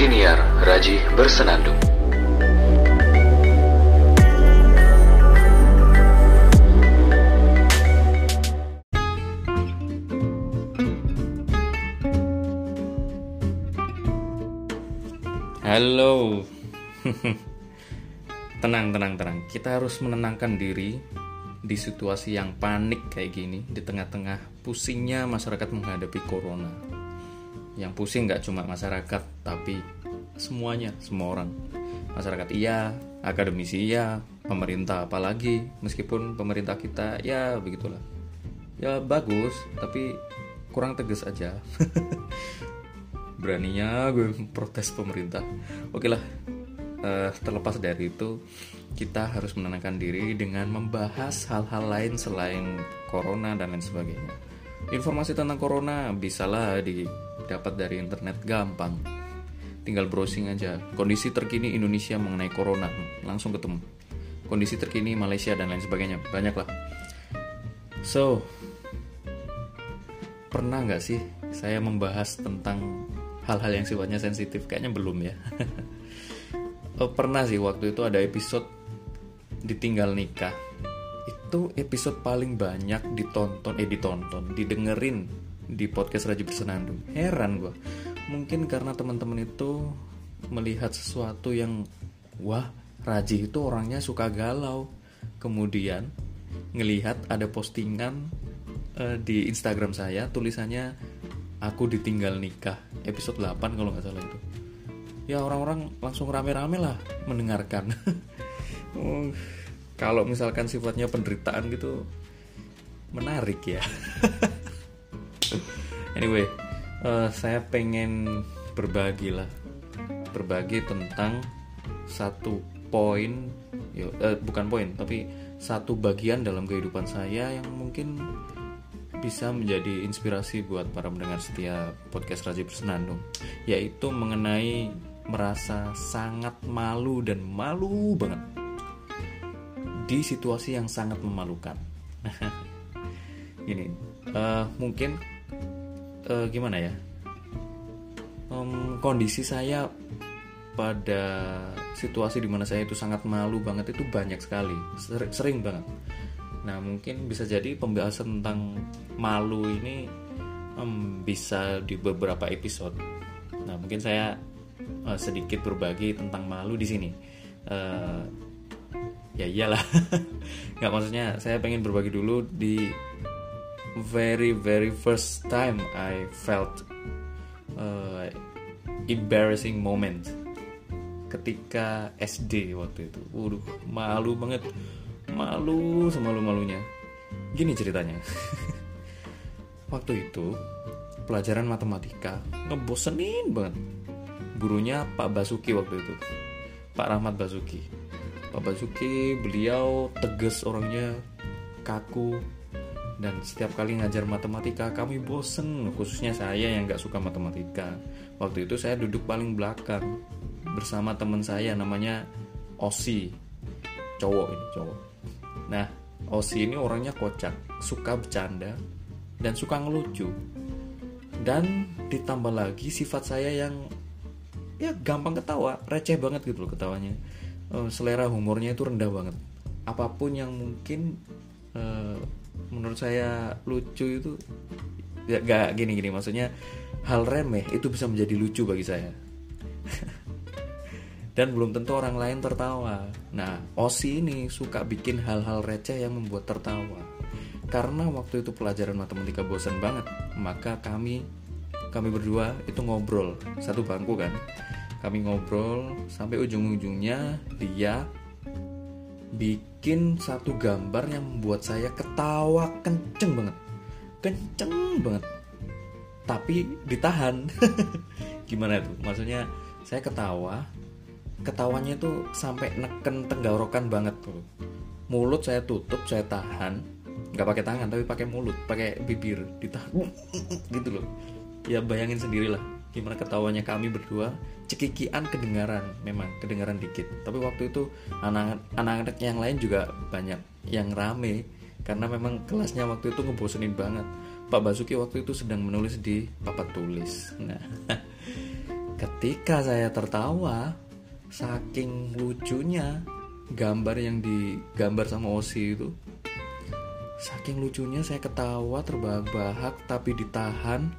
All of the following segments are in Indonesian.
Siniar Raji Bersenandung. Halo. tenang, tenang, tenang. Kita harus menenangkan diri di situasi yang panik kayak gini di tengah-tengah pusingnya masyarakat menghadapi corona. Yang pusing nggak cuma masyarakat, tapi semuanya, semua orang. Masyarakat iya, akademisi iya, pemerintah apalagi. Meskipun pemerintah kita ya begitulah. Ya bagus, tapi kurang tegas aja. beraninya gue protes pemerintah oke lah uh, terlepas dari itu kita harus menenangkan diri dengan membahas hal-hal lain selain corona dan lain sebagainya informasi tentang corona bisalah didapat dari internet gampang. Tinggal browsing aja. Kondisi terkini Indonesia mengenai corona. Langsung ketemu. Kondisi terkini Malaysia dan lain sebagainya. Banyak lah so pernah nggak sih saya membahas tentang hal-hal yang sifatnya sensitif? Kayaknya belum ya. Oh, pernah sih waktu itu ada episode ditinggal nikah. Itu episode paling banyak ditonton eh ditonton didengerin di podcast Raji Bersenandung. Heran gue mungkin karena teman-teman itu melihat sesuatu yang wah Raji itu orangnya suka galau. Kemudian ngelihat ada postingan uh, di Instagram saya tulisannya aku ditinggal nikah episode 8 kalau nggak salah itu. Ya orang-orang langsung rame-rame lah mendengarkan. Oh, kalau misalkan sifatnya penderitaan gitu menarik ya anyway uh, saya pengen berbagi lah. Berbagi tentang satu poin uh, bukan poin tapi satu bagian dalam kehidupan saya yang mungkin bisa menjadi inspirasi buat para pendengar setia podcast Raji Bersenandung yaitu mengenai merasa sangat malu dan malu banget di situasi yang sangat memalukan. Gini uh, mungkin uh, gimana ya um, kondisi saya pada situasi di mana saya itu sangat malu banget itu banyak sekali sering, sering banget Nah, mungkin bisa jadi pembahasan tentang malu ini um, bisa di beberapa episode. Nah, mungkin saya uh, sedikit berbagi tentang malu di sini. Uh, ya iyalah, nggak maksudnya saya pengen berbagi dulu di very very first time I felt uh, embarrassing moment. Ketika SD waktu itu. Waduh, malu banget. Malu semalu-malunya. Gini ceritanya. Waktu itu pelajaran matematika ngebosenin banget. Gurunya Pak Basuki waktu itu. Pak Rahmat Basuki. Pak Basuki beliau tegas orangnya kaku dan setiap kali ngajar matematika kami bosen khususnya saya yang gak suka matematika waktu itu saya duduk paling belakang bersama teman saya namanya Osi cowok ini cowok Nah, Osi ini orangnya kocak, suka bercanda, dan suka ngelucu. Dan ditambah lagi sifat saya yang ya gampang ketawa, receh banget gitu loh ketawanya. Uh, selera humornya itu rendah banget. Apa pun yang mungkin uh, menurut saya lucu itu ya gak gini-gini maksudnya hal remeh itu bisa menjadi lucu bagi saya. dan belum tentu orang lain tertawa. Nah, Osi ini suka bikin hal-hal receh yang membuat tertawa. Karena waktu itu pelajaran matematika bosan banget, maka kami kami berdua itu ngobrol satu bangku kan. Kami ngobrol sampai ujung-ujungnya dia bikin satu gambar yang membuat saya ketawa kenceng banget. Kenceng banget. Tapi ditahan. Gimana itu? Maksudnya saya ketawa ketawanya tuh sampai neken tenggorokan banget tuh mulut saya tutup saya tahan nggak pakai tangan tapi pakai mulut pakai bibir ditahan gitu loh ya bayangin sendirilah gimana ketawanya kami berdua? Cekikian kedengaran memang kedengaran dikit. Tapi waktu itu anak-anak yang lain juga banyak yang rame. Karena memang kelasnya waktu itu ngebosenin banget. Pak Basuki waktu itu sedang menulis di papan tulis. Nah ketika saya tertawa saking lucunya gambar yang digambar sama Osi itu saking lucunya saya ketawa terbahak-bahak tapi ditahan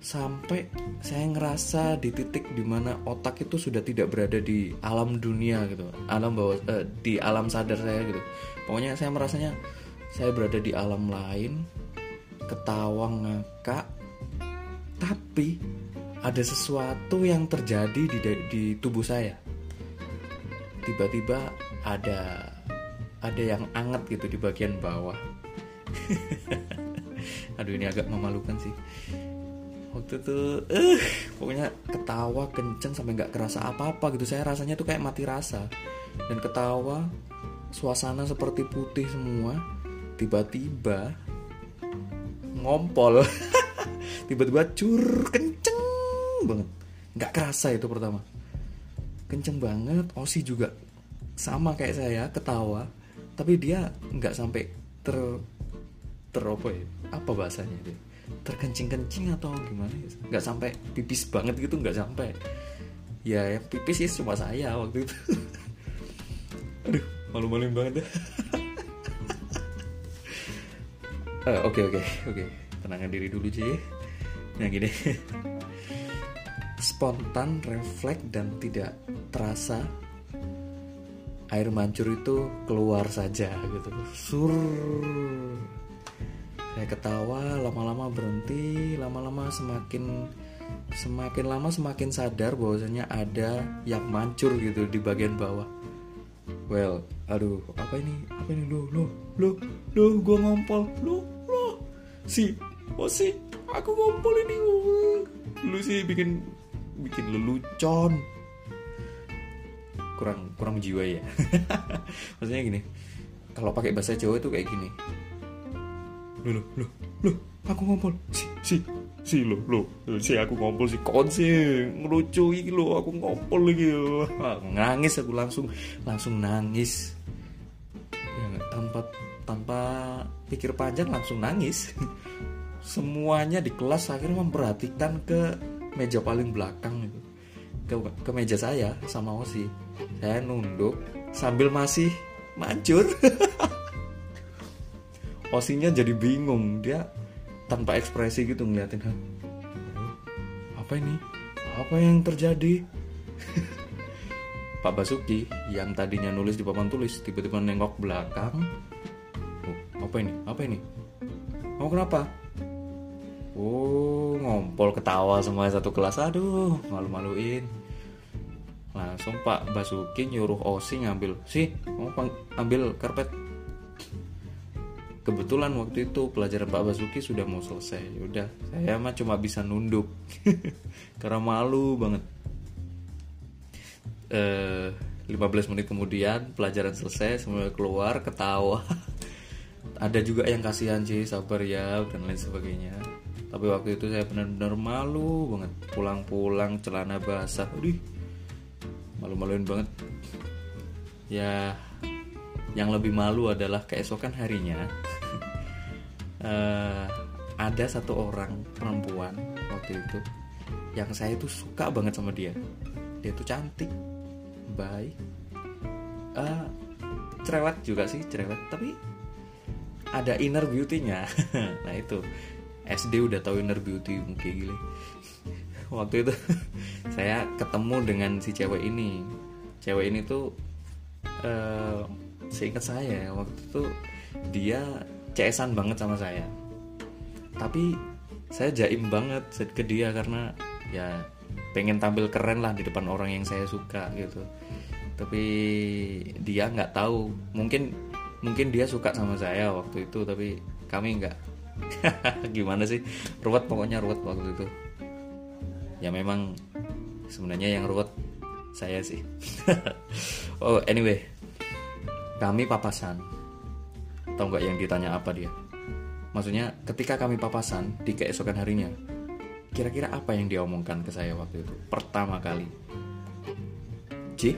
sampai saya ngerasa di titik di mana otak itu sudah tidak berada di alam dunia gitu. Alam bawah eh, di alam sadar saya gitu. Pokoknya saya merasanya saya berada di alam lain ketawa ngakak tapi ada sesuatu yang terjadi di di tubuh saya. Tiba-tiba ada ada yang anget gitu di bagian bawah. Aduh ini agak memalukan sih waktu itu eh pokoknya ketawa kenceng sampai nggak kerasa apa-apa gitu. Saya rasanya tuh kayak mati rasa. Dan ketawa suasana seperti putih semua tiba-tiba ngompol. Tiba-tiba cur kenceng banget. Nggak kerasa itu pertama. Kenceng banget Osi juga. Sama kayak saya ketawa. Tapi dia nggak sampai ter ter apa ya? Apa bahasanya dia terkencing-kencing atau gimana ya? nggak sampai pipis banget gitu nggak sampai. Ya yang pipis sih cuma saya waktu itu. Aduh malu-maluin banget ya. Oke oke oke. Tenangkan diri dulu sih nah gini. Spontan refleks dan tidak terasa air mancur itu keluar saja gitu. Sur saya ketawa lama-lama berhenti lama-lama semakin semakin lama semakin sadar bahwasanya ada yang mancur gitu di bagian bawah. Well aduh apa ini? Apa ini? Lo lo lo lo gue ngompol. Lo lo si oh si aku ngompol ini. Lu sih bikin bikin lelucon. Kurang kurang jiwa ya. Maksudnya gini kalau pakai bahasa Jawa itu kayak gini lo lo lo lo aku ngompol. Si si si lo lo si aku ngompol si kon sih ngelucu iki lo aku ngompol lagi nangis aku langsung langsung nangis. Ya, tanpa tanpa pikir panjang langsung nangis. Semuanya di kelas akhirnya memperhatikan ke meja paling belakang itu. Ke, ke meja saya sama Osi. Saya nunduk sambil masih mancur Osinya jadi bingung. Dia tanpa ekspresi gitu ngeliatin apa ini? Apa yang terjadi? Pak Basuki yang tadinya nulis di papan tulis tiba-tiba nengok belakang. Oh, apa ini? Apa ini? Mau oh, kenapa? Oh ngompol ketawa semua satu kelas. Aduh malu-maluin. Langsung Pak Basuki nyuruh Osi ngambil sih mau ambil karpet kebetulan waktu itu pelajaran Pak Basuki sudah mau selesai. Udah saya mah cuma bisa nunduk. Karena malu banget. Eh, 15 menit kemudian pelajaran selesai semua keluar ketawa. Ada juga yang kasihan sih sabar ya dan lain sebagainya. Tapi waktu itu saya benar-benar malu banget. Pulang-pulang celana basah. Aduh, malu-maluin banget. Ya yang lebih malu adalah keesokan harinya uh, ada satu orang perempuan waktu itu yang saya itu suka banget sama dia. Dia tuh cantik baik uh, cerewet juga sih cerewet. Tapi ada inner beauty-nya. Nah itu. SD udah tahu inner beauty mungkin gile waktu itu saya ketemu dengan si cewek ini. Cewek ini tuh uh, seingat saya waktu itu dia CS-an banget sama saya. Tapi saya jaim banget ke dia karena ya pengen tampil keren lah di depan orang yang saya suka gitu. Tapi dia nggak tahu. Mungkin mungkin dia suka sama saya waktu itu tapi kami nggak. Gimana sih? Ruwet pokoknya ruwet waktu itu. Ya memang sebenarnya yang ruwet saya sih. Oh anyway kami papasan. Tahu nggak yang ditanya apa dia? Maksudnya ketika kami papasan di keesokan harinya kira-kira apa yang dia omongkan ke saya waktu itu? Pertama kali. J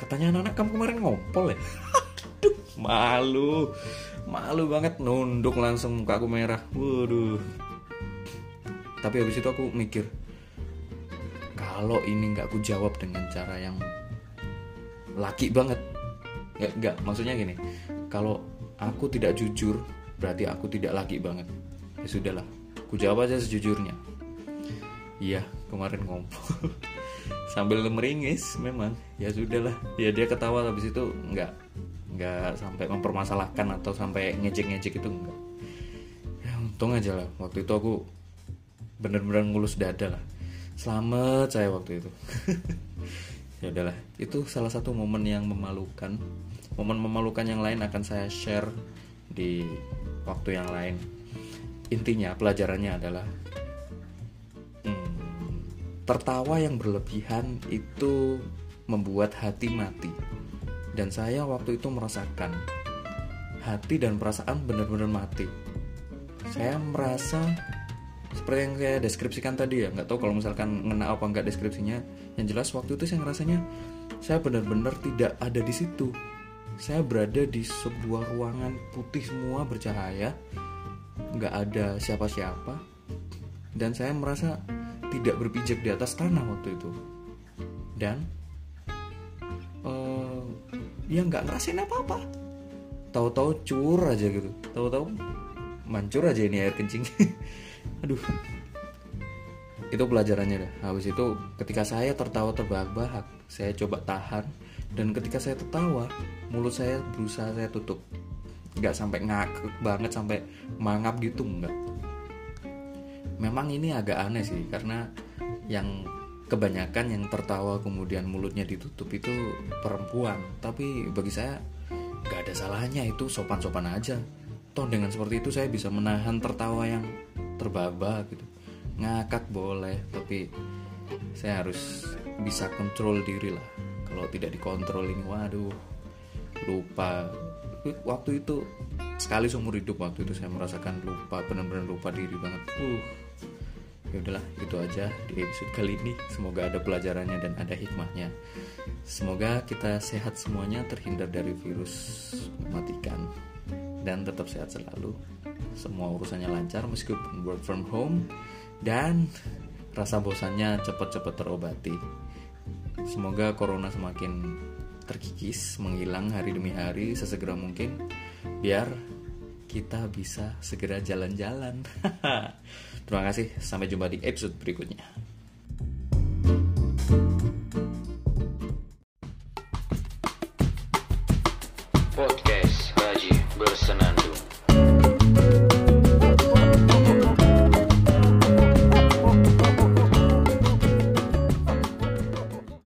katanya anak-anak kamu kemarin ngompol ya? Aduh, malu. Malu banget nunduk langsung muka aku merah. Waduh. Tapi habis itu aku mikir kalau ini nggak ku jawab dengan cara yang laki banget nggak nggak maksudnya gini. Kalau aku tidak jujur berarti aku tidak laki banget. Ya sudahlah ku jawab aja sejujurnya. Iya kemarin ngompol. Sambil meringis memang. Ya sudahlah. Ya dia ketawa habis itu nggak nggak sampai mempermasalahkan atau sampai ngejek-ngejek itu enggak. Ya untung aja lah. Waktu itu aku bener-bener ngulus dada lah. Selamat saya waktu itu ya udahlah. Itu salah satu momen yang memalukan. Momen memalukan yang lain akan saya share di waktu yang lain. Intinya pelajarannya adalah hmm, tertawa yang berlebihan itu membuat hati mati. Dan saya waktu itu merasakan hati dan perasaan benar-benar mati. Saya merasa seperti yang saya deskripsikan tadi ya nggak tahu kalau misalkan ngena apa nggak deskripsinya. Yang jelas waktu itu saya ngerasanya saya benar-benar tidak ada di situ. Saya berada di sebuah ruangan putih semua bercahaya nggak ada siapa-siapa dan saya merasa tidak berpijak di atas tanah waktu itu. Dan uh, ya nggak ngerasain apa-apa. Tahu-tahu cur aja gitu. Tahu-tahu mancur aja ini air kencing aduh. Itu pelajarannya dah. Habis itu ketika saya tertawa terbahak-bahak saya coba tahan. Dan ketika saya tertawa mulut saya berusaha saya tutup. Nggak sampai ngakak banget sampai mangap gitu nggak. Memang ini agak aneh sih karena yang kebanyakan yang tertawa kemudian mulutnya ditutup itu perempuan. Tapi bagi saya nggak ada salahnya itu sopan-sopan aja. Toh dengan seperti itu saya bisa menahan tertawa yang terbaba gitu. Ngakak boleh tapi saya harus bisa kontrol diri lah. Kalau tidak dikontrol ini waduh lupa. Waktu itu sekali seumur hidup waktu itu saya merasakan lupa benar-benar lupa diri banget. Uh ya udahlah itu aja di episode kali ini. Semoga ada pelajarannya dan ada hikmahnya. Semoga kita sehat semuanya terhindar dari virus mematikan dan tetap sehat selalu semua urusannya lancar meskipun work from home dan rasa bosannya cepat-cepat terobati. Semoga corona semakin terkikis menghilang hari demi hari sesegera mungkin biar kita bisa segera jalan-jalan. Terima kasih sampai jumpa di episode berikutnya